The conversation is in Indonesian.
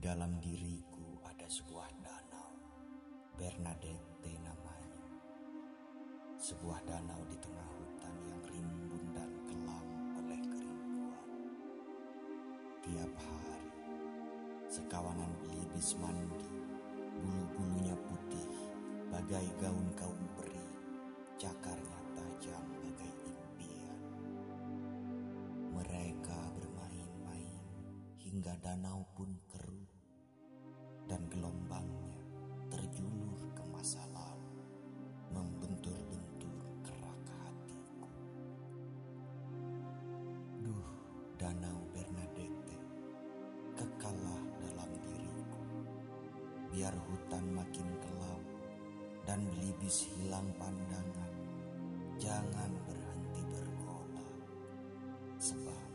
dalam diriku ada sebuah danau, Bernadette namanya. Sebuah danau di tengah hutan yang rimbun dan kelam oleh kerinduan. Tiap hari, sekawanan belibis mandi, bulu-bulunya putih, bagai gaun hingga danau pun keruh dan gelombangnya terjulur ke masa lalu membentur-bentur kerak hatiku. Duh, danau Bernadette kekalah dalam diriku. Biar hutan makin kelam dan belibis hilang pandangan, jangan berhenti bergolak sebab